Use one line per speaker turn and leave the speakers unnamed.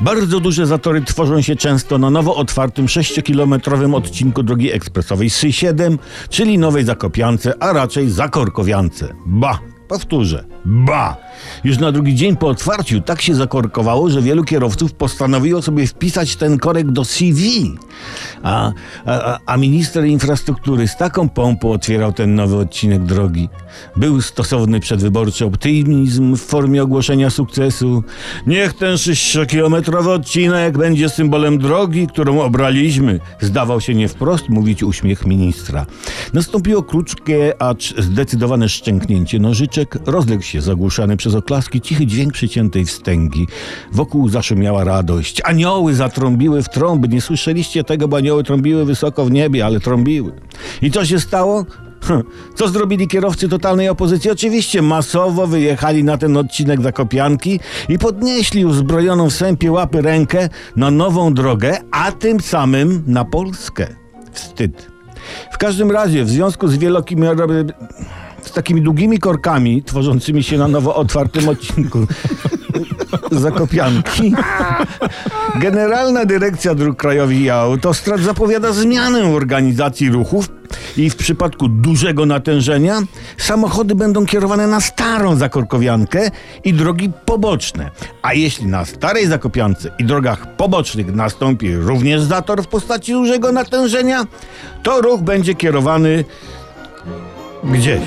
Bardzo duże zatory tworzą się często na nowo otwartym 6-kilometrowym odcinku drogi ekspresowej SY7, czyli Nowej Zakopiance, a raczej Zakorkowiance. Ba! Powtórzę. Ba! Już na drugi dzień po otwarciu tak się zakorkowało, że wielu kierowców postanowiło sobie wpisać ten korek do CV. A, a, a minister infrastruktury z taką pompą otwierał ten nowy odcinek drogi. Był stosowny przedwyborczy optymizm w formie ogłoszenia sukcesu. Niech ten 6-kilometrowy odcinek będzie symbolem drogi, którą obraliśmy. Zdawał się nie wprost mówić uśmiech ministra. Nastąpiło krótkie, acz zdecydowane szczęknięcie nożyczek. Rozległ się zagłuszany przez oklaski cichy dźwięk przyciętej wstęgi. Wokół zaszumiała radość. Anioły zatrąbiły w trąby. Nie słyszeliście tego, bo anioły trąbiły wysoko w niebie, ale trąbiły. I co się stało? Hm, Co zrobili kierowcy totalnej opozycji? Oczywiście masowo wyjechali na ten odcinek Zakopianki i podnieśli uzbrojoną w sępie łapy rękę na nową drogę, a tym samym na Polskę. Wstyd. W każdym razie, w związku z wielokimi z takimi długimi korkami tworzącymi się na nowo otwartym odcinku Zakopianki. Generalna Dyrekcja Dróg Krajowych i Autostrad zapowiada zmianę organizacji ruchów i w przypadku dużego natężenia samochody będą kierowane na starą Zakorkowiankę i drogi poboczne. A jeśli na starej Zakopiance i drogach pobocznych nastąpi również zator w postaci dużego natężenia, to ruch będzie kierowany gdzieś.